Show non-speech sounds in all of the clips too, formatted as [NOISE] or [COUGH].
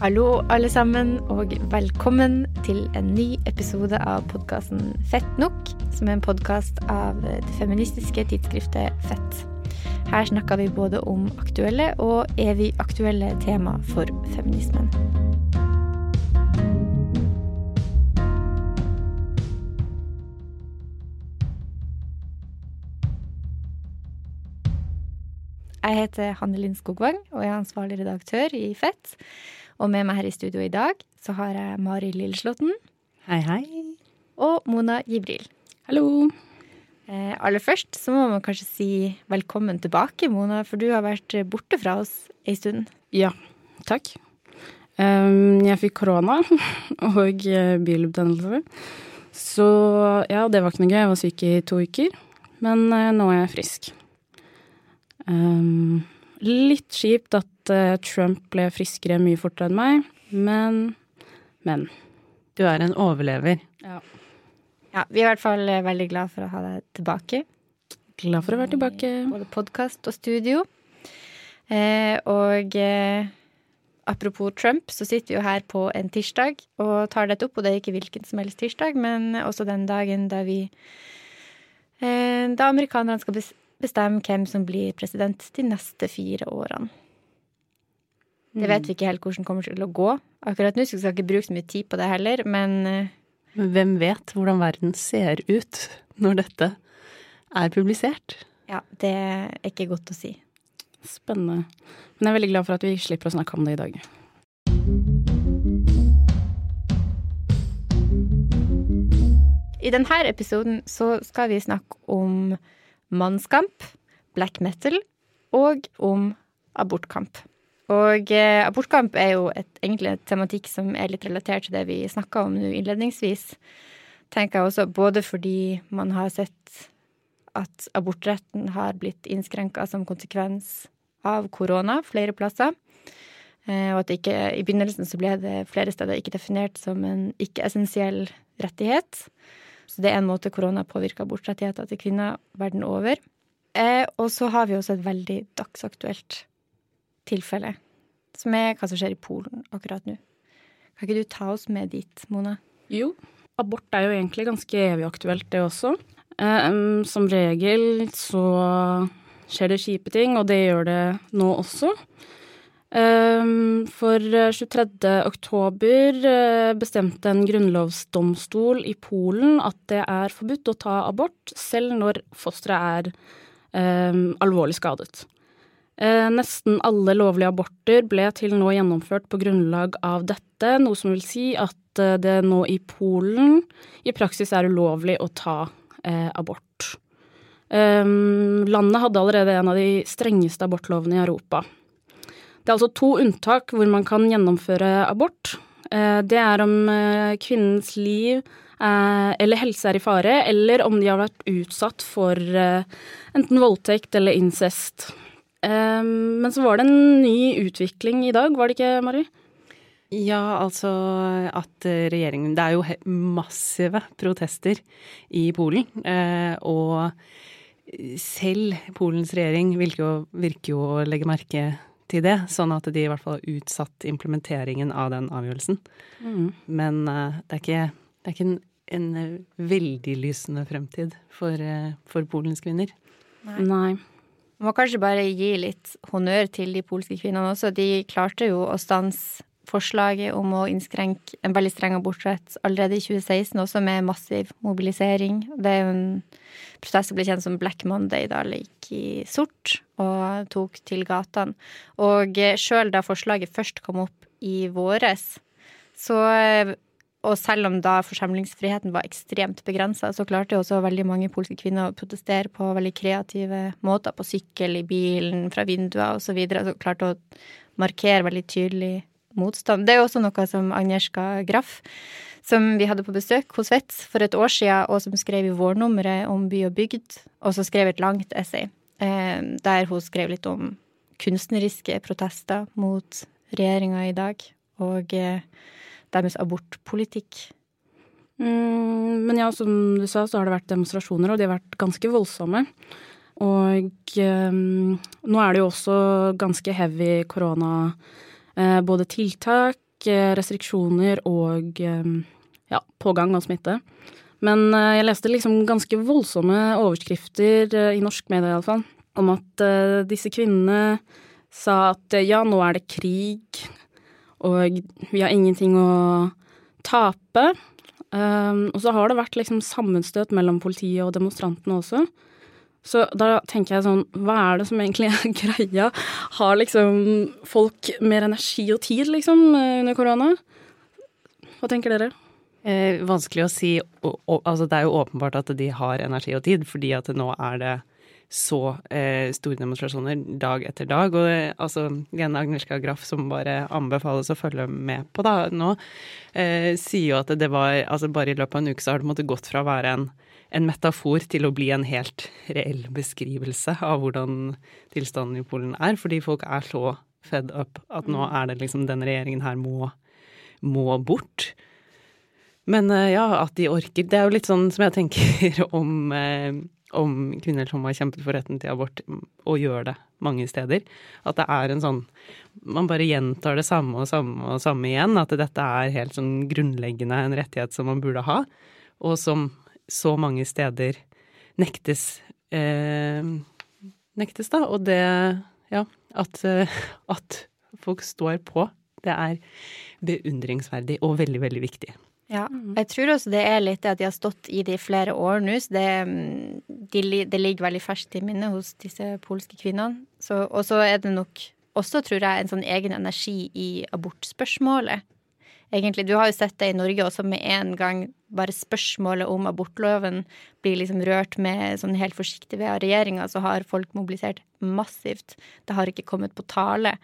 Hallo, alle sammen, og velkommen til en ny episode av podkasten Fett nok, som er en podkast av det feministiske tidsskriftet Fett. Her snakker vi både om aktuelle og evig aktuelle tema for feminismen. Jeg heter Hanne Linn Skogvang og er ansvarlig redaktør i Fett. Og med meg her i studio i dag så har jeg Mari Lilleslåtten Hei, hei. og Mona Gibril. Hallo. Eh, aller først så må man kanskje si velkommen tilbake, Mona, for du har vært borte fra oss ei stund. Ja, takk. Um, jeg fikk korona [LAUGHS] og eh, bilbetennelse. Så ja, det var ikke noe gøy. Jeg var syk i to uker. Men uh, nå er jeg frisk. Um, litt kjipt at eh, Trump ble friskere mye fortere enn meg, men Men. Du er en overlever. Ja. Ja, Vi er i hvert fall eh, veldig glad for å ha deg tilbake. Glad for å være tilbake. Både podkast og studio. Eh, og eh, apropos Trump, så sitter vi jo her på en tirsdag og tar dette opp. Og det er ikke hvilken som helst tirsdag, men også den dagen da vi eh, Da amerikanerne skal bes- bestemme hvem som blir president de neste fire årene. Det vet vi ikke helt hvordan det kommer til å gå. Akkurat nå så skal vi ikke bruke så mye tid på det heller, men eh, Men hvem vet hvordan verden ser ut når dette er publisert? ja, det er ikke godt å si. Spennende. Men jeg er veldig glad for at vi slipper å snakke om det i dag. I denne episoden så skal vi snakke om mannskamp, black metal og om abortkamp. Og eh, abortkamp er jo et, egentlig et tematikk som er litt relatert til det vi snakka om nå innledningsvis. Tenker jeg også både fordi man har sett at abortretten har blitt innskrenka som konsekvens av korona flere plasser. Eh, og at det ikke, i begynnelsen så ble det flere steder ikke definert som en ikke-essensiell rettighet. Så det er en måte korona påvirker abortrettigheter til kvinner verden over. Eh, og så har vi også et veldig dagsaktuelt tilfelle, som er hva som skjer i Polen akkurat nå. Kan ikke du ta oss med dit, Mona? Jo, abort er jo egentlig ganske evig aktuelt, det også. Eh, som regel så skjer det kjipe ting, og det gjør det nå også. Um, for eh, 23. oktober eh, bestemte en grunnlovsdomstol i Polen at det er forbudt å ta abort selv når fosteret er um, alvorlig skadet. Eh, Nesten alle lovlige aborter ble til nå gjennomført på grunnlag av dette, noe som vil si at eh, det nå i Polen i praksis er ulovlig å ta eh, abort. Um, landet hadde allerede en av de strengeste abortlovene i Europa. Det er altså to unntak hvor man kan gjennomføre abort. Eh, det er om eh, kvinnens liv eh, eller helse er i fare, eller om de har vært utsatt for enten voldtekt eller incest. Men så var det en ny utvikling i dag, var det ikke, Mari? Ja, altså at regjeringen Det er jo massive protester i Polen. Og selv Polens regjering virker jo, virker jo å legge merke til det, sånn at de i hvert fall har utsatt implementeringen av den avgjørelsen. Men eh, det er ikke, det er ikke en, en eh, veldig lysende fremtid for, eh, for Polens kvinner. Nei. Man må kanskje bare gi litt honnør til de polske kvinnene også. De klarte jo å stanse forslaget om å innskrenke en veldig streng abortrett allerede i 2016, også med massiv mobilisering. Det er jo en protest som ble kjent som Black Monday, da alle gikk i sort og tok til gatene. Og sjøl da forslaget først kom opp i våres, så og selv om da forsamlingsfriheten var ekstremt begrensa, så klarte jo også veldig mange polske kvinner å protestere på veldig kreative måter. På sykkel, i bilen, fra vinduer osv. Så, videre, så klarte å markere veldig tydelig motstand. Det er også noe som Agnieszka Graff, som vi hadde på besøk hos Vets for et år siden, og som skrev i vårnummeret om by og bygd, og så skrev et langt essay eh, der hun skrev litt om kunstneriske protester mot regjeringa i dag, og eh, deres abortpolitikk. Mm, men ja, som du sa, så har det vært demonstrasjoner, og de har vært ganske voldsomme. Og um, nå er det jo også ganske heavy korona, både tiltak restriksjoner og ja, pågang av smitte. Men jeg leste liksom ganske voldsomme overskrifter, i norsk media iallfall, om at disse kvinnene sa at ja, nå er det krig, og vi har ingenting å tape. Og så har det vært liksom sammenstøt mellom politiet og demonstrantene også. Så da tenker jeg sånn, hva er det som egentlig er [LAUGHS] greia? Har liksom folk mer energi og tid, liksom, under korona? Hva tenker dere? Eh, vanskelig å si. Og, og, altså, det er jo åpenbart at de har energi og tid, fordi at nå er det så eh, store demonstrasjoner dag etter dag. Og eh, altså, Lene Agnieszka Graff, som bare anbefales å følge med på da nå, eh, sier jo at det var altså Bare i løpet av en uke så har det måttet gått fra å være en, en metafor til å bli en helt reell beskrivelse av hvordan tilstanden i Polen er. Fordi folk er så fed up at nå er det liksom den regjeringen her må, må bort. Men eh, ja, at de orker Det er jo litt sånn som jeg tenker [LAUGHS] om eh, om kvinner som har kjempet for retten til abort, og gjør det mange steder. At det er en sånn Man bare gjentar det samme og samme og samme igjen. At dette er helt sånn grunnleggende en rettighet som man burde ha, og som så mange steder nektes. Eh, nektes, da. Og det Ja, at, eh, at folk står på. Det er beundringsverdig og veldig, veldig viktig. Ja, mm. jeg tror også det er litt det at de har stått i det i flere år nå. Så det, mm, de, det ligger veldig ferskt i minnet hos disse polske kvinnene. Og så er det nok også, tror jeg, en sånn egen energi i abortspørsmålet. Egentlig, Du har jo sett det i Norge også med en gang bare spørsmålet om abortloven blir liksom rørt med sånn helt forsiktig ved av regjeringa, så har folk mobilisert massivt. Det har ikke kommet på tale.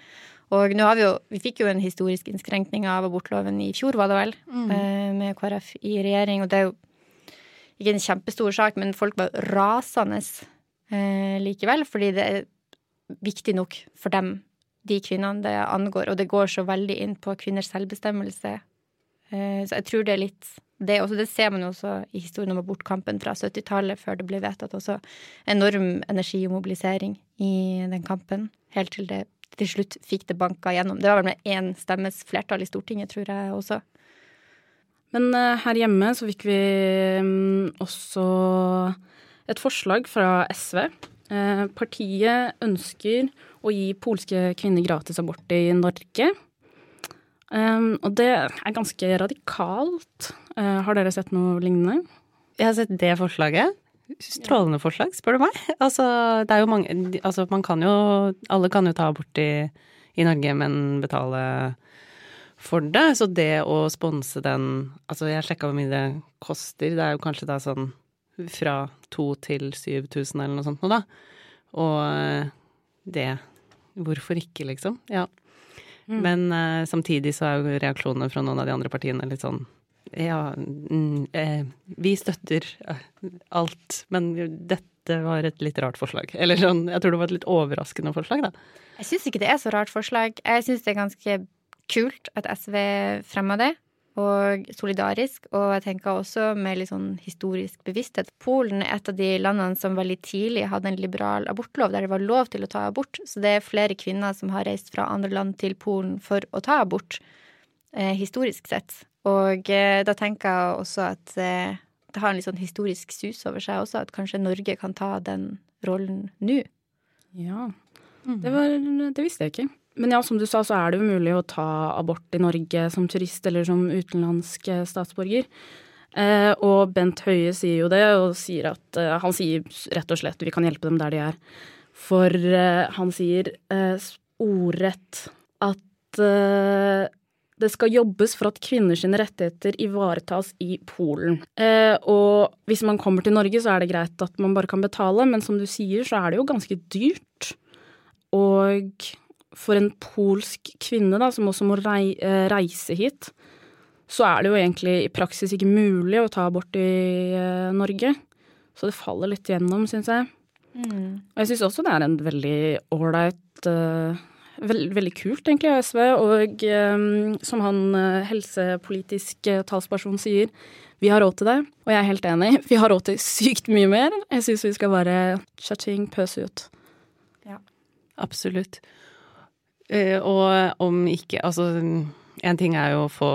Og nå har vi jo Vi fikk jo en historisk innskrenkning av abortloven i fjor, var det vel, mm. Eh, med KrF i regjering, og det er jo ikke en kjempestor sak, men folk var rasende eh, likevel, fordi det er viktig nok for dem, de kvinnene det angår, og det går så veldig inn på kvinners selvbestemmelse. Eh, så jeg tror det er litt det, også, det ser man jo også i historien om abortkampen fra 70-tallet, før det ble vedtatt også enorm energi og mobilisering i den kampen, helt til det til slutt fikk det banka gjennom. Det var vel med én stemmes flertall i Stortinget, tror jeg også. Men uh, her hjemme så fikk vi um, også et forslag fra SV. Eh, partiet ønsker å gi polske kvinner gratis abort i Norge. Um, og det er ganske radikalt. Uh, har dere sett noe lignende? Jeg har sett det forslaget. Strålende forslag, spør du meg. Altså, det er jo mange Altså, man kan jo Alle kan jo ta abort i, i Norge, men betale for det. Så det å sponse den Altså, jeg sjekka hvor mye det koster. Det er jo kanskje da sånn fra 2000 til 7000 eller noe sånt noe, da. Og eh, det Hvorfor ikke, liksom? Ja. Mm. Men uh, samtidig så er jo reaksjonene fra noen av de andre partiene litt sånn ja, mm, eh, vi støtter eh, alt, men dette var et litt rart forslag. Eller sånn, jeg tror det var et litt overraskende forslag, da. Jeg syns ikke det er så rart forslag. Jeg syns det er ganske kult at SV fremma det, og solidarisk. Og jeg tenker også med litt sånn historisk bevissthet. Polen er et av de landene som veldig tidlig hadde en liberal abortlov, der det var lov til å ta abort. Så det er flere kvinner som har reist fra andre land til Polen for å ta abort, eh, historisk sett. Og eh, da tenker jeg også at eh, det har en litt sånn historisk sus over seg også, at kanskje Norge kan ta den rollen nå. Ja. Det, var, det visste jeg ikke. Men ja, som du sa, så er det jo mulig å ta abort i Norge som turist eller som utenlandsk statsborger. Eh, og Bent Høie sier jo det, og sier at eh, han sier rett og slett vi kan hjelpe dem der de er. For eh, han sier eh, ordrett at det skal jobbes for at kvinners rettigheter ivaretas i Polen. Eh, og hvis man kommer til Norge, så er det greit at man bare kan betale, men som du sier, så er det jo ganske dyrt. Og for en polsk kvinne da, som også må eh, reise hit, så er det jo egentlig i praksis ikke mulig å ta abort i eh, Norge. Så det faller litt gjennom, syns jeg. Mm. Og jeg syns også det er en veldig ålreit uh, Veld, veldig kult, egentlig, av SV. Og um, som han uh, helsepolitisk uh, talsperson sier, vi har råd til det. Og jeg er helt enig. Vi har råd til sykt mye mer. Jeg syns vi skal bare chatting, pøse ut. Absolutt. Uh, og om ikke Altså en ting er jo å få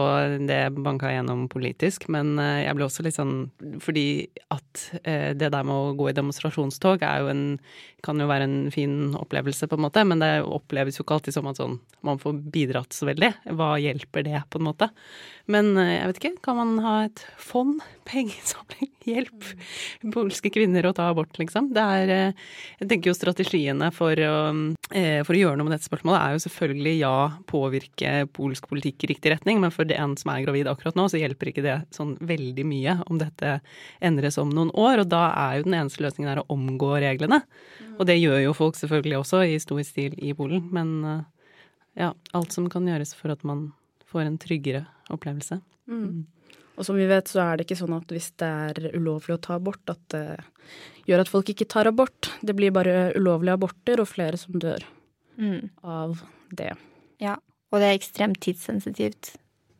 det banka gjennom politisk, men eh, jeg ble også litt sånn Fordi at eh, det der med å gå i demonstrasjonstog er jo en kan jo være en fin opplevelse, på en måte, men det oppleves jo ikke alltid som at sånn man får bidratt så veldig. Hva hjelper det, på en måte? Men eh, jeg vet ikke, kan man ha et fond? [LAUGHS] Pengesamling? Hjelp polske kvinner å ta abort, liksom? Det er Jeg tenker jo strategiene for å, for å gjøre noe med dette spørsmålet er jo selvfølgelig ja, påvirke polsk politikk i riktig retning, men for en som er gravid akkurat nå, så hjelper ikke det sånn veldig mye om dette endres om noen år. Og da er jo den eneste løsningen er å omgå reglene. Og det gjør jo folk selvfølgelig også i stor stil i Polen. Men eh, ja, alt som kan gjøres for at man får en tryggere opplevelse. Mm. Og som vi vet, så er det ikke sånn at hvis det er ulovlig å ta abort, at det gjør at folk ikke tar abort. Det blir bare ulovlige aborter og flere som dør mm. av det. Ja, og det er ekstremt tidssensitivt,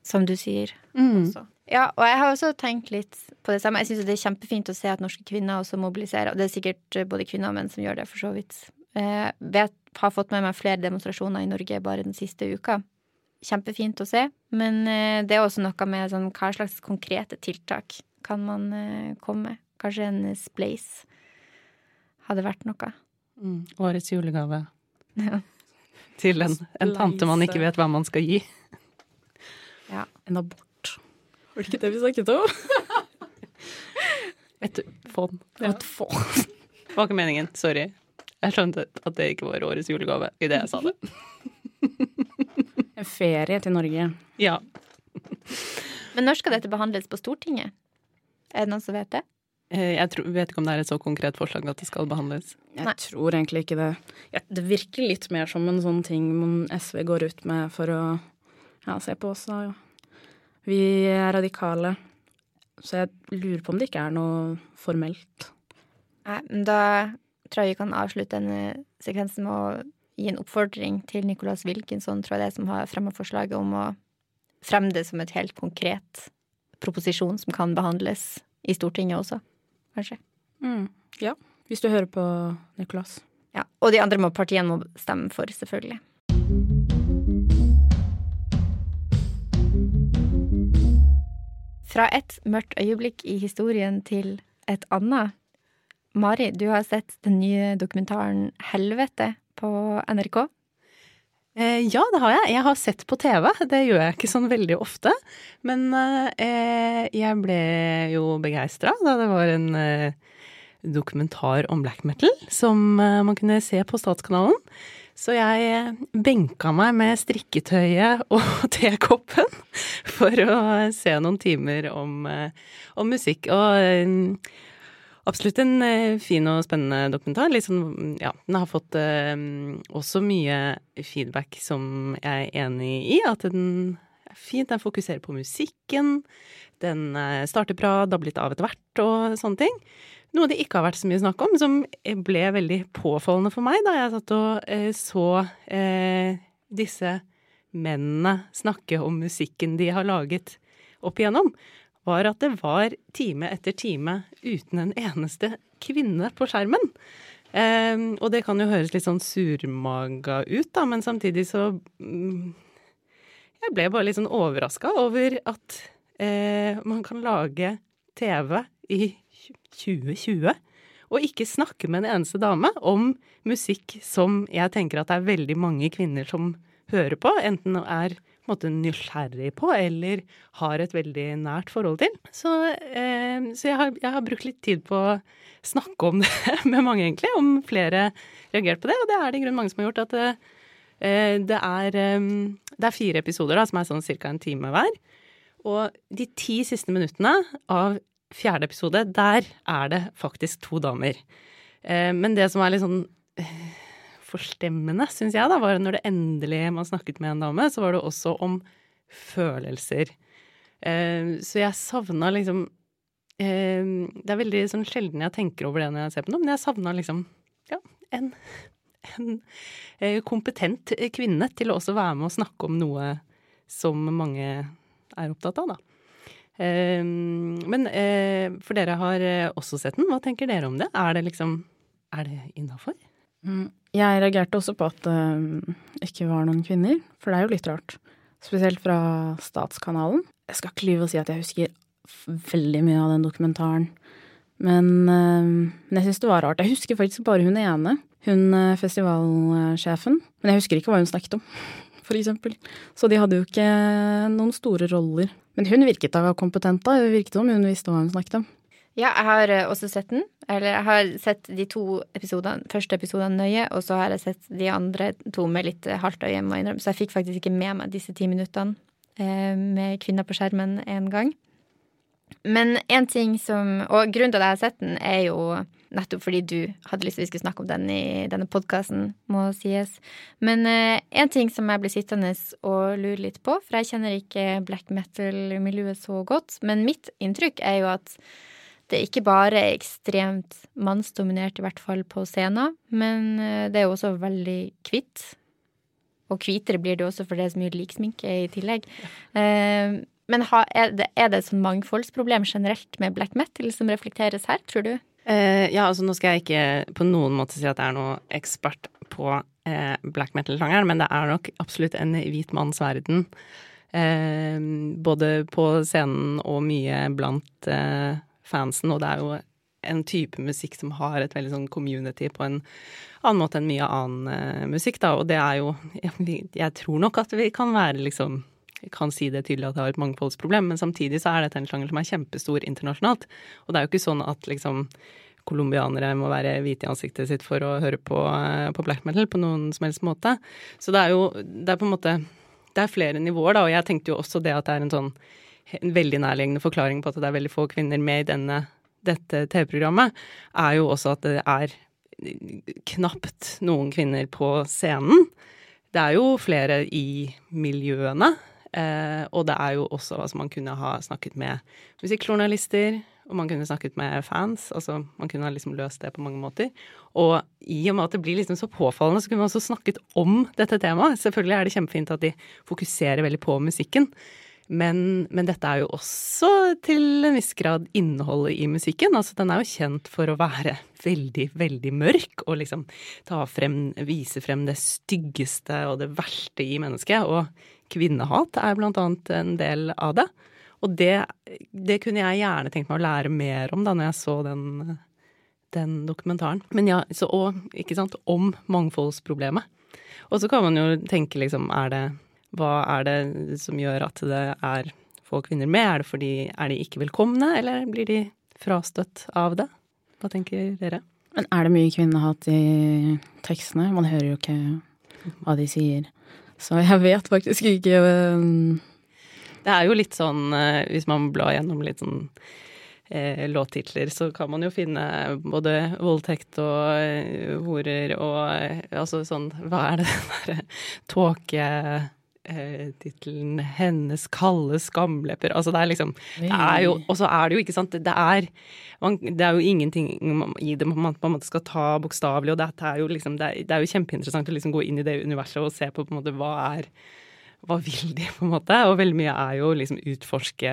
som du sier. Mm. Også. Ja, og jeg har også tenkt litt på det samme. Jeg syns det er kjempefint å se at norske kvinner også mobiliserer. Og det er sikkert eh, både kvinner og menn som gjør det, for så vidt. Jeg eh, vet, har fått med meg flere demonstrasjoner i Norge bare den siste uka. Kjempefint å se. Men eh, det er også noe med sånn, hva slags konkrete tiltak kan man komme med. Kanskje en spleis hadde vært noe. Mm. Årets julegave. Ja. Til en, en tante man ikke vet hva man skal gi. Ja. En abort. Var det ikke det vi snakket om? [LAUGHS] Et fond. Ja. Et fond. Det var ikke meningen. Sorry. Jeg skjønte at det ikke var årets julegave idet jeg sa det. En ferie til Norge. Ja. Men når skal dette behandles på Stortinget? Er det noen som vet det? Eh, jeg tror, vet ikke om det er et så konkret forslag at det skal behandles. Jeg Nei. tror egentlig ikke det. Det virker litt mer som en sånn ting SV går ut med for å ja, se på oss. Da, ja. Vi er radikale, så jeg lurer på om det ikke er noe formelt. Nei, men da tror jeg vi kan avslutte denne sekvensen med å gi en oppfordring til Nicolas Wilkinson, tror jeg det er som har fremma forslaget om å fremme det som et helt konkret proposisjon som kan behandles i Stortinget også, kanskje. Mm, ja, hvis du hører på Nicolas. Ja, og de andre må, partiene må stemme for, selvfølgelig. Fra et mørkt øyeblikk i historien til et annet. Mari, du har sett den nye dokumentaren Helvete på NRK? Eh, ja, det har jeg. Jeg har sett på TV. Det gjør jeg ikke sånn veldig ofte. Men eh, jeg ble jo begeistra da det var en eh, dokumentar om black metal som eh, man kunne se på Statskanalen. Så jeg eh, benka meg med strikketøyet [LAUGHS] og tekoppen for å se noen timer om, eh, om musikk. Og absolutt en fin og spennende dokumentar. Liksom, ja, den har fått også mye feedback som jeg er enig i. At den er fint, den fokuserer på musikken. Den starter bra, dablet av etter hvert og sånne ting. Noe det ikke har vært så mye snakk om, som ble veldig påfallende for meg da jeg satt og eh, så eh, disse mennene snakke om musikken de har laget opp igjennom, var at det var time etter time uten en eneste kvinne på skjermen. Um, og det kan jo høres litt sånn surmaga ut, da, men samtidig så um, Jeg ble bare litt sånn overraska over at uh, man kan lage TV i 2020 og ikke snakke med en eneste dame om musikk som jeg tenker at det er veldig mange kvinner som hører på, enten er måte, nysgjerrig på eller har et veldig nært forhold til. Så, eh, så jeg, har, jeg, har, brukt litt tid på å snakke om [LAUGHS] det med mange, egentlig. Om flere reagert på det, og det er det i grunnen mange som har gjort. At eh, det, er, eh, det er fire episoder da, som er sånn ca. en time hver. Og de ti siste minuttene av fjerde episode, der er det faktisk to damer. Eh, men det som er litt sånn eh, forstemmende, syns jeg, da, var når det endelig man snakket med en dame, så var det også om følelser. Eh, så jeg savna liksom Det er veldig sånn sjelden jeg tenker over det når jeg ser på noe, men jeg savna liksom ja, en, en kompetent kvinne til å også være med og snakke om noe som mange er opptatt av, da. Men eh, for dere har eh, også sett den. Hva tenker dere om det? Er det liksom Er det innafor? Mm, jeg reagerte også på at det ikke var noen kvinner, for det er jo litt rart. spesielt fra Statskanalen. Jeg skal ikke lyve og si at jeg husker veldig mye av den dokumentaren. Men, eh, men jeg syns det var rart. Jeg husker faktisk bare hun ene. Hun eh, festivalsjefen. Men jeg husker ikke hva hun snakket om, [LAUGHS] for eksempel. Så de hadde jo ikke noen store roller. Men hun virket da kompetent, da. Det virket som hun visste hva hun snakket om. Ja, jeg har eh, også sett den. Eller jeg har sett de to episodene, første episodene nøye, og så har jeg sett de andre to med litt halvt øye, må jeg innrømme. Så jeg fikk faktisk ikke med meg disse ti minuttene med kvinner på skjermen én gang. Men en ting som Og grunnen til at jeg har sett den, er jo nettopp fordi du hadde lyst til vi skulle snakke om den i denne podkasten, må sies. Men én en ting som jeg blir sittende og lure litt på, for jeg kjenner ikke black metal-miljøet så godt, men mitt inntrykk er jo at det ikke bare er ekstremt mannsdominert, i hvert fall på scenen, men uh, det er jo også veldig hvitt. Og hvitere blir det også for det er så mye liksminke i tillegg. Uh, men er, det, er et sånn mangfoldsproblem generelt med black metal som reflekteres her, tror du? Eh, ja, altså nå skal jeg ikke på noen måte si at jeg er noe ekspert på eh, black metal-sjangeren, men det er nok absolutt en hvit manns verden. Eh, både på scenen og mye blant eh, fansen, og det er jo en type musikk som har et veldig sånn community på en annen måte enn mye annen eh, musikk, da, og det er jo jeg, jeg tror nok at vi kan være liksom kan si det tydelig at det har et mangfoldsproblem, men samtidig så er dette en sjanger som er kjempestor internasjonalt. Og det er jo ikke sånn at liksom colombianere må være hvite i ansiktet sitt for å høre på, eh, på, black metal på noen som helst måte. Så det er jo det er på en måte Det er flere nivåer, da, og jeg tenkte jo også det at det er en sånn en veldig nærliggende forklaring på at det er veldig få kvinner med i denne, dette TV-programmet, er jo også at det er knapt noen kvinner på scenen. Det er jo flere i miljøene, Eh, og det er jo også altså Man kunne ha snakket med musikkjournalister, og man kunne snakket med fans. Altså man kunne ha liksom løst det på mange måter. Og i og med at det blir liksom så påfallende, så kunne man også snakket om dette temaet. Selvfølgelig er det kjempefint at de fokuserer veldig på musikken. Men, men, dette er jo også til en viss grad innholdet i musikken. Altså den er jo kjent for å være veldig, veldig mørk og liksom ta frem, vise frem det styggeste og det verste i mennesket. Og kvinnehat er blant annet en del av det. Og det, det, kunne jeg gjerne tenkt meg å lære mer om da når jeg så den, den dokumentaren. Men ja, så, og ikke sant, om mangfoldsproblemet. Og så kan man jo tenke liksom, er det Hva er det som gjør at det er få kvinner med? Er det fordi er de ikke velkomne, eller blir de frastøtt av det? Hva tenker dere? Men er det mye kvinnehat i tekstene? Man hører jo ikke hva de sier. Så jeg vet faktisk ikke um... Det er jo litt sånn, eh, hvis man blar gjennom litt sånn eh, låttitler, så kan man jo finne både voldtekt og eh, horer og eh, altså sånn Hva er det [LAUGHS] derre tåke eh, tittelen 'Hennes kalde skamlepper'. Altså det er liksom det er jo, Og så er det jo, ikke sant, det er, man, det er jo ingenting i det man på en måte skal ta bokstavelig, og dette er jo liksom det er, det er, jo kjempeinteressant å liksom gå inn i det universet og se på på en måte hva er Hva vil de, på en måte? Og veldig mye er jo liksom utforske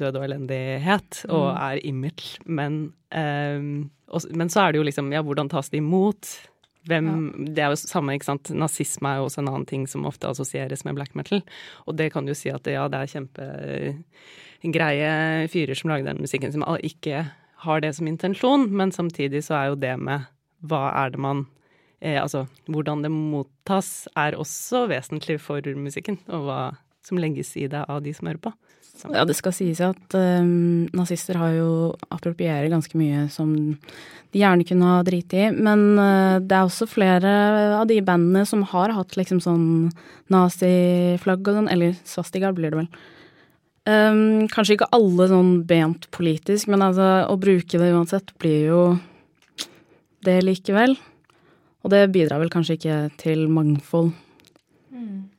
død og elendighet, og mm. er image, men, eh, men så er det jo liksom Ja, hvordan tas det imot? Hvem, ja. Det er jo samme, ikke sant. Nazisme er jo også en annen ting som ofte assosieres med black metal. Og det kan du si at ja, det er kjempegreie fyrer som lager den musikken, som ikke har det som intensjon, men samtidig så er jo det med hva er det man eh, Altså hvordan det mottas, er også vesentlig for musikken, og hva som legges i det av de som hører på. Ja, det skal sies at um, nazister har jo appropriert ganske mye som de gjerne kunne ha driti i. Men uh, det er også flere av de bandene som har hatt liksom sånn naziflagg og sånn, eller svastika blir det vel. Um, kanskje ikke alle sånn bent politisk, men altså å bruke det uansett blir jo det likevel. Og det bidrar vel kanskje ikke til mangfold. Mm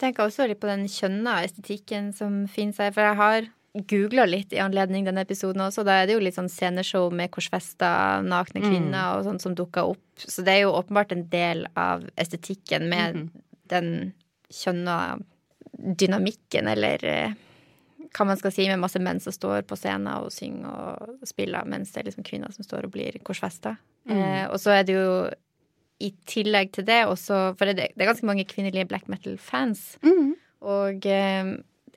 tenker også litt på den kjønna estetikken som finnes her. For jeg har googla litt i anledning denne episoden også. Da er det jo litt sånn sceneshow med korsfesta nakne mm. kvinner mm. og sånt som dukker opp. Så det er jo åpenbart en del av estetikken med mm. den kjønna dynamikken, eller eh, hva man skal si, med masse menn som står på scenen og synger og spiller, mens det er liksom kvinner som står og blir korsfesta. Mm. Eh, og så er det jo i tillegg til det også For det, det er ganske mange kvinnelige black metal-fans. Mm. Og eh,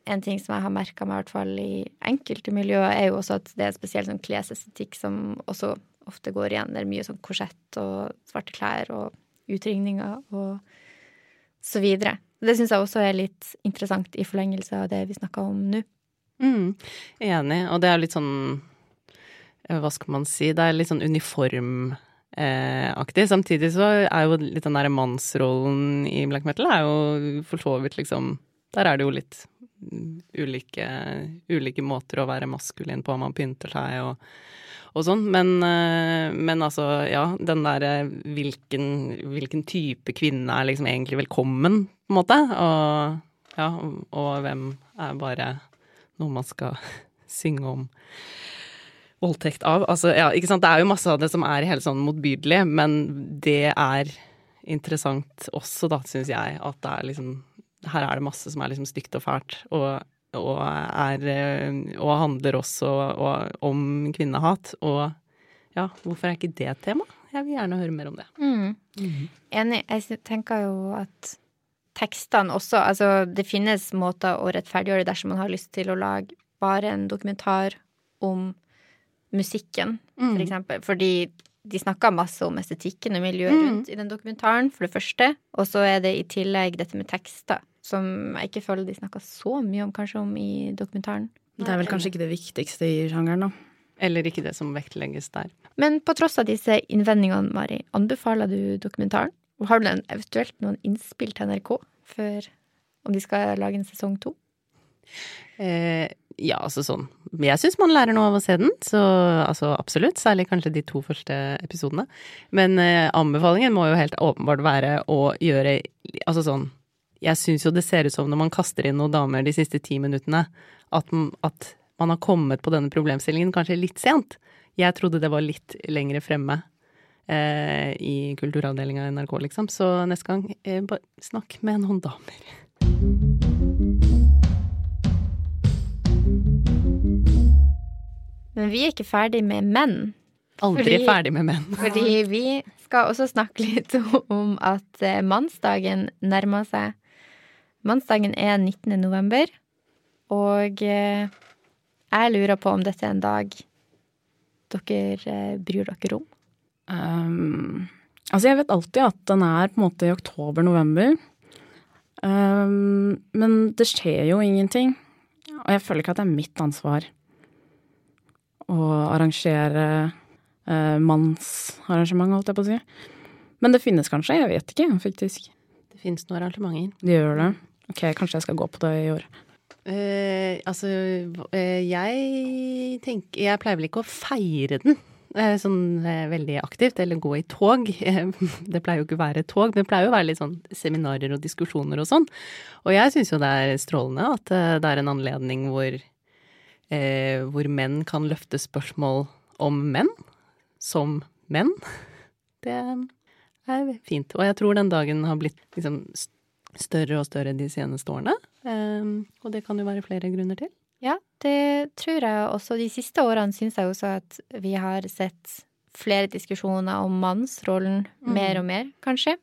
en ting som jeg har merka meg, i hvert fall i enkelte miljøer, er jo også at det er spesiell sånn klesestetikk som også ofte går igjen. Det er mye sånn korsett og svarte klær og utringninger og så videre. Det syns jeg også er litt interessant i forlengelse av det vi snakka om nå. Mm, enig. Og det er litt sånn eh, Hva skal man si? Det er litt sånn uniformaktig. Samtidig så er jo litt den derre mannsrollen i black metal er jo for så vidt liksom Der er det jo litt ulike, ulike måter å være maskulin på. Man pynter seg og, og sånn. Men, eh, men, altså, ja, den derre hvilken, hvilken type kvinne er liksom egentlig velkommen, på en måte. Og ja, og hvem er bare noe man skal [LAUGHS] synge om voldtekt av. Altså, ja, ikke sant. Det er jo masse av det som er helt sånn motbydelig, men det er interessant også, da, syns jeg, at det er liksom her er det masse som er liksom stygt og fælt, og, og, er, eh, og handler også og, om kvinnehat. Og ja, hvorfor er ikke det tema? Jeg vil gjerne høre mer om det. Mm. Mm. Enig. Jeg tenker jo at tekstene også Altså, det finnes måter å rettferdiggjøre dersom man har lyst til å lage bare en dokumentar om musikken, for mm. eksempel. Fordi de snakka masse om estetikken og miljøet mm. rundt i den dokumentaren, for det første. Og så er det i tillegg dette med tekster, som jeg ikke føler de snakka så mye om, kanskje, om i dokumentaren. Det er vel kanskje ikke det viktigste i sjangeren, da. Eller ikke det som vektlegges der. Men på tross av disse innvendingene, Mari, anbefaler du dokumentaren? Har du eventuelt noen innspill til NRK før om de skal lage en sesong to? Eh, ja, altså sånn Jeg syns man lærer noe av å se den, så altså absolutt. Særlig kanskje de to første episodene. Men eh, anbefalingen må jo helt åpenbart være å gjøre Altså sånn Jeg syns jo det ser ut som når man kaster inn noen damer de siste ti minuttene, at, at man har kommet på denne problemstillingen kanskje litt sent. Jeg trodde det var litt lengre fremme eh, i kulturavdelinga i NRK, liksom. Så neste gang, eh, bare snakk med noen damer. Men vi er ikke ferdig med menn. Aldri fordi, ferdig med menn. Fordi vi skal også snakke litt [LAUGHS] om at eh, mannsdagen nærmer seg. Mannsdagen er 19. november, og eh, jeg lurer på om dette er en dag dere eh, bryr dere om? Um, altså, jeg vet alltid at den er på en måte i oktober-november. Um, men det skjer jo ingenting. Og jeg føler ikke at det er mitt ansvar å arrangere eh, mannsarrangement, holdt jeg på å si. Men det finnes kanskje, jeg vet ikke, faktisk. Det finnes noen arrangementer. Det gjør det. Ok, kanskje jeg skal gå på det i år. Uh, altså, uh, jeg tenker Jeg pleier vel ikke å feire den uh, sånn veldig aktivt, eller gå i tog. [LAUGHS] Det pleier jo ikke å være tog, men det pleier jo å være litt sånn seminarer og diskusjoner og sånn. Og jeg syns jo det er strålende at det er en anledning hvor eh, hvor menn kan løfte spørsmål om menn som menn. [LAUGHS] Det er fint. Og jeg tror den dagen har blitt liksom større og større de seneste årene. Eh, og det kan jo være flere grunner til. Ja, det tror jeg også. De siste årene syns jeg også at vi har sett flere diskusjoner om mannsrollen mm. mer og mer, kanskje.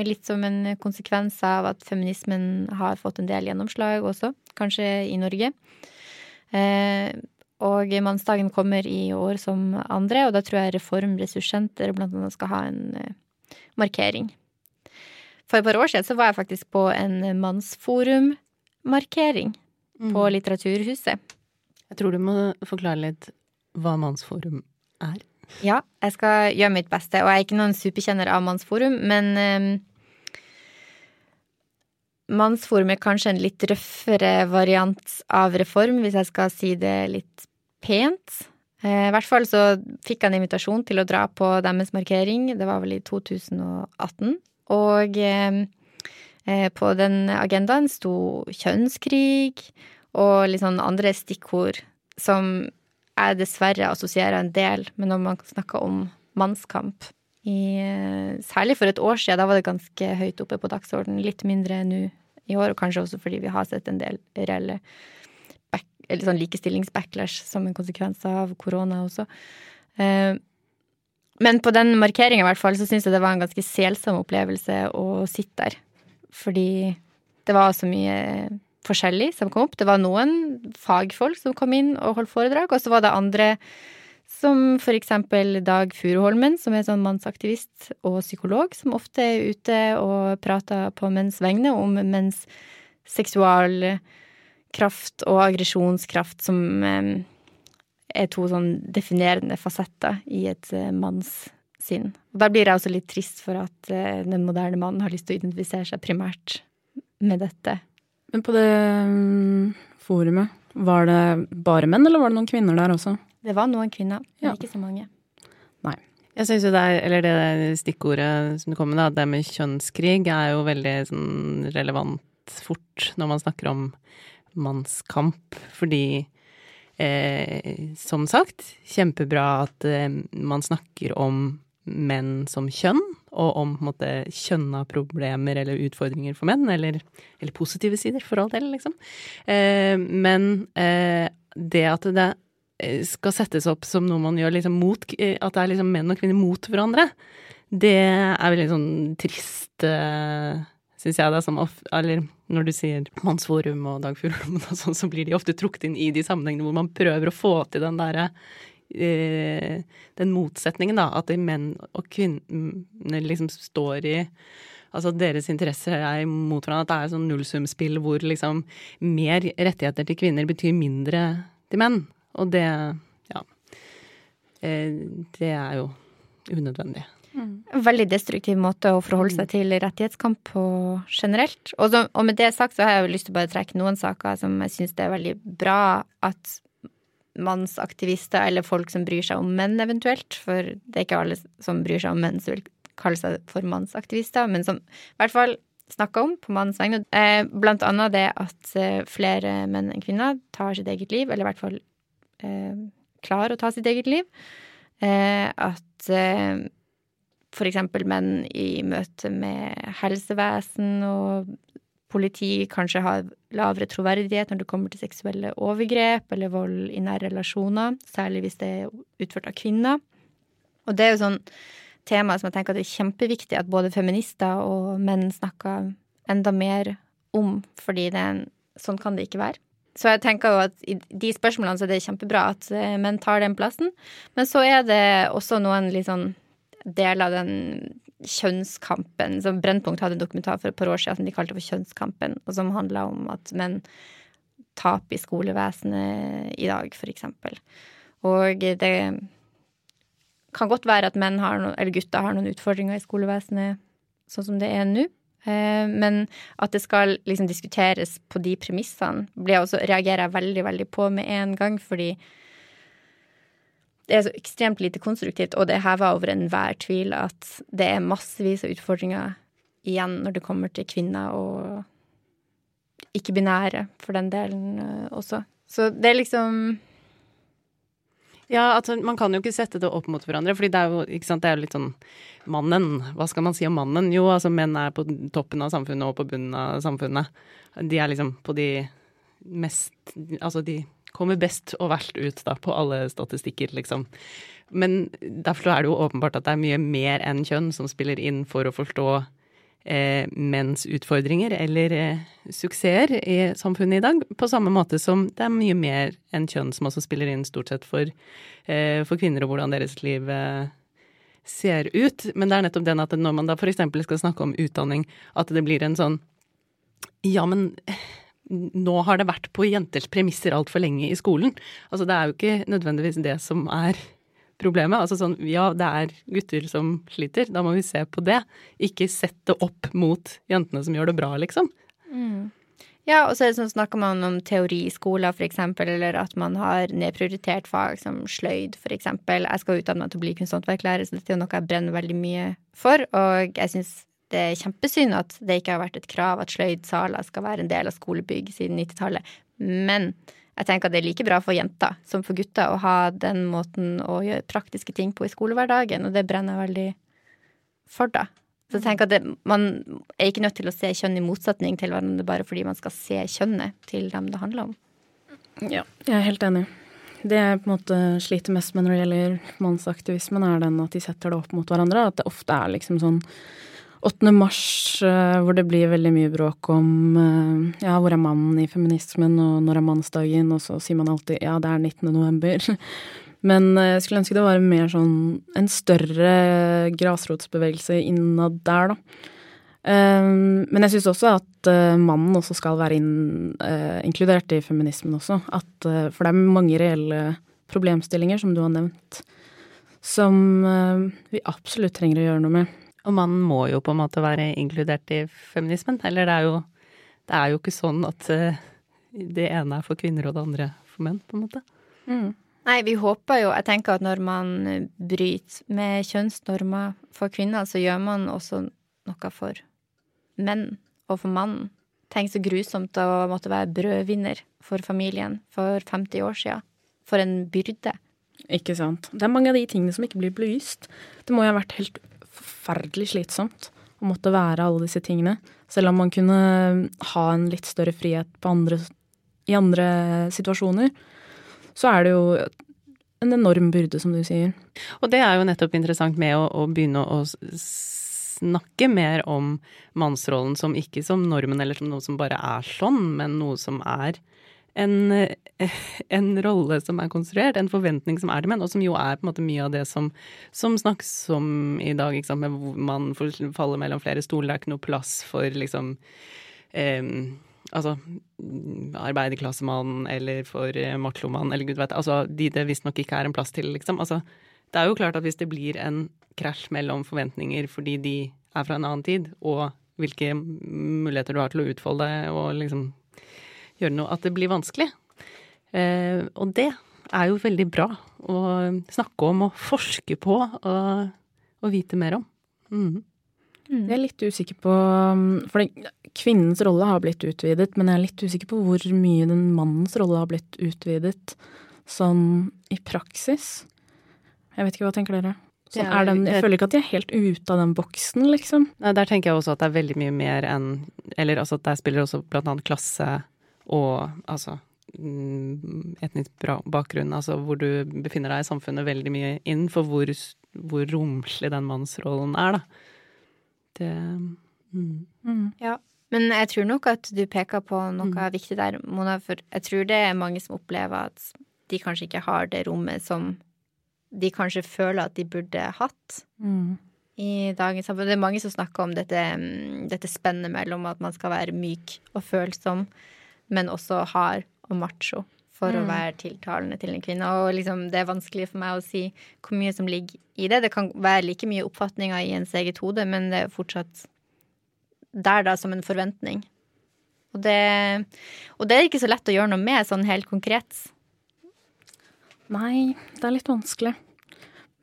Litt som en konsekvens av at feminismen har fått en del gjennomslag også, kanskje i Norge. Eh, og mannsdagen kommer i år som andre, og da tror jeg Reform Ressurssenter blant annet skal ha en eh, markering. For et par år siden så var jeg faktisk på en mannsforum-markering mm. på Litteraturhuset. Jeg tror du må forklare litt hva Mannsforum er. Ja, jeg skal gjøre mitt beste. Og jeg er ikke noen superkjenner av Mannsforum, men um, Mannsforum er kanskje en litt røffere variant av reform, hvis jeg skal si det litt pent. Eh, I hvert fall så fikk jeg en invitasjon til å dra på deres markering. Det var vel i 2018. Og eh, eh, på den agendaen sto kjønnskrig og litt sånn andre stikkord som jeg dessverre assosierer en del med når man snakker om mannskamp. I, særlig for et år siden. Da var det ganske høyt oppe på dagsordenen. Litt mindre nå i år, og kanskje også fordi vi har sett en del reelle back, sånn likestillingsbacklash som en konsekvens av korona også. Eh, men på den markeringa i hvert fall, så syns jeg det var en ganske selsom opplevelse å sitte der. Fordi Det var så mye forskjellig som kom opp. Det var noen fagfolk som kom inn og holdt foredrag, og så var det andre som for eksempel Dag Furuholmen, som er sånn mannsaktivist og psykolog, som ofte er ute og prater på menns vegne om menns seksualkraft og aggresjonskraft, som eh, er to sånn definerende fasetter i et eh, mannssinn. Og da blir jeg også litt trist for at eh, den moderne mannen har lyst til å identifisere seg primært med dette. Men på det um, forumet, var det bare menn, eller var det noen kvinner der også? Det var noen kvinner, men ja. ikke så mange. Nei. Jeg syns jo det er, eller det stikkordet som du kom med, da, det med kjønnskrig, er jo veldig sånn relevant fort når man snakker om mannskamp, fordi eh, som sagt, kjempebra at eh, man snakker om menn som kjønn, og om på en måte kjønna problemer eller utfordringer for menn, eller, eller positive sider, for all del, liksom. Eh, men eh, det at det eh, skal settes opp som noe man gjør liksom mot eh, At det er liksom menn og kvinner mot hverandre, det er veldig sånn trist eh, syns jeg, da, som Eller når du sier Mannsforum og Dag Furuholmen og [LAUGHS] sånn, så blir de ofte trukket inn i de sammenhengene hvor man prøver å få til den derre eh, Den motsetningen, da. At menn og kvinner liksom står i Altså deres interesser er mot hverandre. At det er sånn nullsumspill hvor liksom mer rettigheter til kvinner betyr mindre til menn. Og det Ja. Eh, det er jo unødvendig. Mm. Veldig destruktiv måte å forholde seg mm. til rettighetskamp på generelt. Og, så, og, med det sagt så har jeg jo lyst til å bare trekke noen saker som jeg syns det er veldig bra at mannsaktivister eller folk som bryr seg om menn eventuelt, for det er ikke alle som bryr seg om menn som vil kalle seg for mannsaktivister, men som i hvert fall snakker om på mannens vegne. Eh, blant annet det at eh, flere menn enn kvinner tar sitt eget liv, eller i hvert fall klarer å ta sitt eget liv. Eh, at eh, for eksempel menn i møte med helsevesen og politi kanskje har lavere troverdighet når det kommer til seksuelle overgrep eller vold i nære relasjoner, særlig hvis det er utført av kvinner. Og det er jo sånn tema som jeg tenker at det er kjempeviktig at både feminister og menn snakker enda mer om, fordi det er en, sånn kan det ikke være. Så jeg tenker jo at i de spørsmålene så er det kjempebra at eh, menn tar den plassen. Men så er det også noen litt sånn del av den kjønnskampen som Brennpunkt hadde en dokumentar for et par år siden som de kalte for Kjønnskampen, og som handla om at menn taper i skolevesenet i dag, eksempel. Og det kan godt være at menn har noen, eller gutter har noen utfordringer i skolevesenet sånn som det er nå. Eh, men at det skal liksom diskuteres på de premissene, reagerer jeg veldig, veldig på med en gang, fordi det er så ekstremt lite konstruktivt, og det er heva over enhver tvil at det er massevis av utfordringer igjen når det kommer til kvinner og ikke-binære, for den delen eh, også. Så det er liksom ja, altså man kan jo ikke sette det opp mot hverandre, fordi det er jo, ikke sant, det er litt sånn Mannen, hva skal man si om mannen? Jo, altså menn er på toppen av samfunnet og på bunnen av samfunnet. De er liksom på de mest Altså de kommer best og verst ut da, på alle statistikker, liksom. Men derfor er det jo åpenbart at det er mye mer enn kjønn som spiller inn for å forstå eh, menns utfordringer eller eh, suksesser i samfunnet i dag. På samme måte som det er mye mer enn kjønn som også spiller inn stort sett for, eh, for kvinner og hvordan deres liv eh, ser ut. Men det er nettopp den at når man da f.eks. skal snakke om utdanning, at det blir en sånn Ja, men nå har det vært på jenters premisser altfor lenge i skolen. Altså det er jo ikke nødvendigvis det som er problemet. Altså sånn ja, det er gutter som sliter, da må vi se på det. Ikke sette opp mot jentene som gjør det bra, liksom. Mm. Ja, og så sånn snakker man om teoriskoler, eksempel, eller at man har nedprioritert fag som sløyd, eksempel. Jeg skal utdanne meg til å bli kunsthåndverklærer, så dette er noe jeg brenner veldig mye for, og jeg syns det er kjempesynd at det ikke har vært et krav at sløydsaler skal være en del av skolebygg siden 90-tallet. Men jeg tenker at det er like bra for jenter som for gutter å ha den måten å gjøre praktiske ting på i skolehverdagen, og det brenner jeg veldig for, da. Så jeg tenker at det, man er ikke nødt til å se kjønn i motsetning til hverandre bare fordi man skal se kjønnet til dem det handler om. Ja, jeg er helt enig. Det jeg på en måte sliter mest med når det gjelder mannsaktivismen, er den at de setter det opp mot hverandre. At det ofte er liksom sånn 8. mars, eh, hvor det blir veldig mye bråk om eh, ja, hvor er mannen i feminismen, og når er mannsdagen, og så sier man alltid ja, det er 19. november. [LAUGHS] Men eh, jeg skulle ønske det var mer sånn en større grasrotsbevegelse innad der, da. Men jeg syns også at mannen også skal være inn, inkludert i feminismen også. At, for det er mange reelle problemstillinger, som du har nevnt, som vi absolutt trenger å gjøre noe med. Og mannen må jo på en måte være inkludert i feminismen. Eller det er jo, det er jo ikke sånn at eh, det ene er for kvinner og det andre for menn, på en måte. Mm. Nei, vi håper jo Jeg tenker at når man bryter med kjønnsnormer for kvinner, så gjør man også noe for menn og for mannen. Tenk så grusomt å måtte være brødvinner for familien for 50 år siden. For en byrde. Ikke sant. Det er mange av de tingene som ikke blir belyst. Det må jo ha vært helt forferdelig slitsomt å måtte være alle disse tingene. Selv om man kunne ha en litt større frihet andre, i andre situasjoner, så er det jo en enorm byrde, som du sier. Og det er jo nettopp interessant med å, å begynne å snakke mer om mannsrollen som ikke som normen eller som noe som bare er sånn, men noe som er en, en, rolle som er konstruert, en forventning som er til menn, og som jo er på en måte mye av det som, som snakkes om i dag, ikke sant, med hvor man faller mellom flere stoler, det er ikke noe plass for liksom eh, Altså arbeiderklassemann eller for eh, machomann eller gud vet Altså de det visstnok ikke er en plass til, liksom. Altså, det er jo klart at hvis det blir en krasj mellom forventninger fordi de er fra en annen tid, og hvilke muligheter du har til å utfolde deg og liksom gjøre noe at det blir vanskelig. Eh, og det er jo veldig bra å snakke om og forske på og, og vite mer om. Mm. Jeg er litt usikker på um, For kvinnens rolle har blitt utvidet, men jeg er litt usikker på hvor mye den mannens rolle har blitt utvidet sånn i praksis. Jeg vet ikke, hva tenker dere? Sånn er den, jeg føler ikke at de er helt ute av den boksen, liksom. Nei, der tenker jeg også at det er veldig mye mer enn Eller altså der spiller også blant annet klasse og altså mm, etnisk bakgrunn, altså hvor du befinner deg i samfunnet veldig mye inn for hvor, hvor romslig den mannsrollen er, da. Det mm. Mm. Ja. Men jeg tror nok at du peker på noe mm. viktig der, Mona, for jeg tror det er mange som opplever at de kanskje ikke har det rommet som de kanskje føler at de burde hatt. Mm. I dagens samfunn. Det er mange som snakker om dette, mm, dette spennet mellom at man skal være myk og følsom, men også hard og macho for mm. å være tiltalende til en kvinne. Og liksom, det er vanskelig for meg å si hvor mye som ligger i det. Det kan være like mye oppfatninger i ens eget hode, men det er fortsatt der, da, som en forventning. Og det, og det er ikke så lett å gjøre noe med sånn helt konkret. Nei, det er litt vanskelig.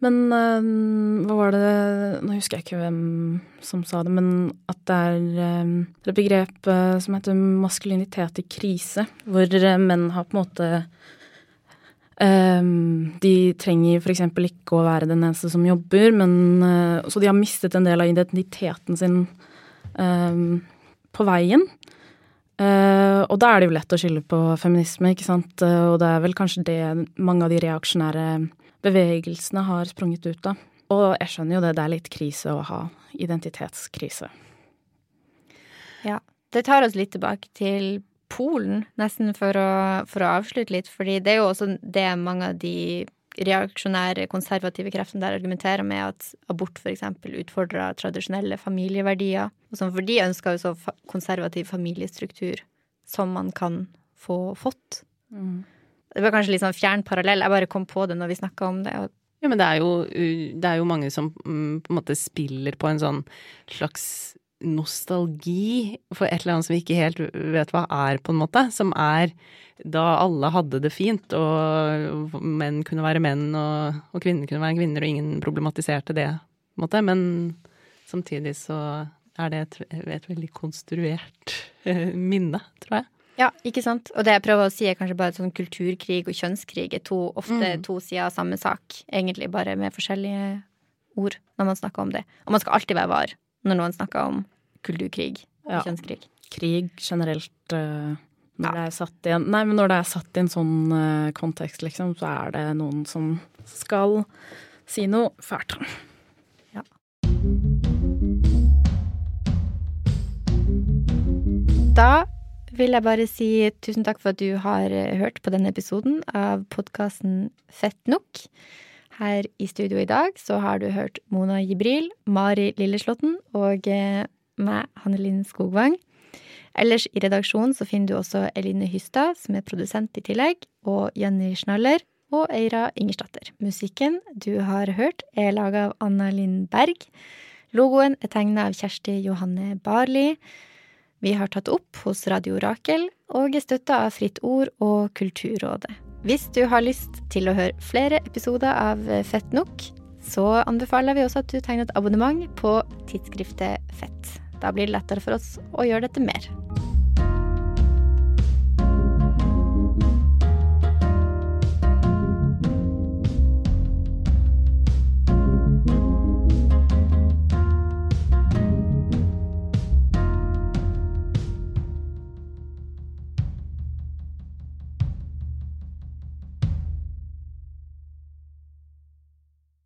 Men øh, hva var det Nå husker jeg ikke hvem som sa det, men at det er øh, et begrep øh, som heter maskulinitet i krise, hvor uh, menn har på en måte De trenger f.eks. ikke å være den eneste som jobber, men Så de har mistet en del av identiteten sin på veien. og da er det jo lett å skylde på feminisme, ikke sant, og det er vel kanskje det mange av de reaksjonære bevegelsene har sprunget ut av. Og jeg skjønner jo det, det er litt krise å ha identitetskrise. Ja. Det tar oss litt tilbake til Polen, nesten for å, for å avslutte litt. fordi det er jo også det mange av de reaksjonære, konservative kreftene der argumenterer med at abort f.eks. utfordrer tradisjonelle familieverdier. Sånn, for de ønsker jo så konservativ familiestruktur som man kan få fått. Mm. Det var kanskje litt sånn fjern parallell. Jeg bare kom på det når vi snakka om det. Ja, men det er, jo, det er jo mange som mm, på en måte spiller på en sånn slags nostalgi for et eller annet som vi ikke helt vet hva er, på en måte. Som er da alle hadde det fint, og menn kunne være menn, og, og kvinner kunne være kvinner, og ingen problematiserte det, på en måte. Men samtidig så er det et, et veldig konstruert eh, minne, tror jeg. Ja, ikke sant. Og det jeg prøver å si, er kanskje bare at sånn kulturkrig og kjønnskrig er to, ofte mm. to sider av samme sak. Egentlig bare med forskjellige ord når man snakker om det. Og man skal alltid være var når noen snakker om kulturkrig og ja. kjønnskrig. Krig generelt uh, når, ja. det er satt i en, nei, men når det er satt i en sånn uh, kontekst, liksom, så er det noen som skal si noe fælt. Ja. da vil jeg bare si tusen takk for at du har eh, hørt på denne episoden av podkasten Fett nok. Her i studio i dag så har du hørt Mona Jibril, Mari Lilleslåtten og meg, meg, Hannelin Skogvang. Ellers i redaksjonen så finner du også Eline Hystad, som er produsent i tillegg, og Jenny Schnaller og Eira Ingersdatter. Musikken du har hørt, er laga av Anna Linn Berg. Logoen er tegna av Kjersti Johanne Barli. Vi har tatt opp hos Radio Rakel og er støtta av Fritt Ord og Kulturrådet. Hvis du har lyst til å høre flere episoder av Fett nok, så anbefaler vi også at du tegner et abonnement på tidsskriftet Fett. Da blir det lettere for oss å gjøre dette mer.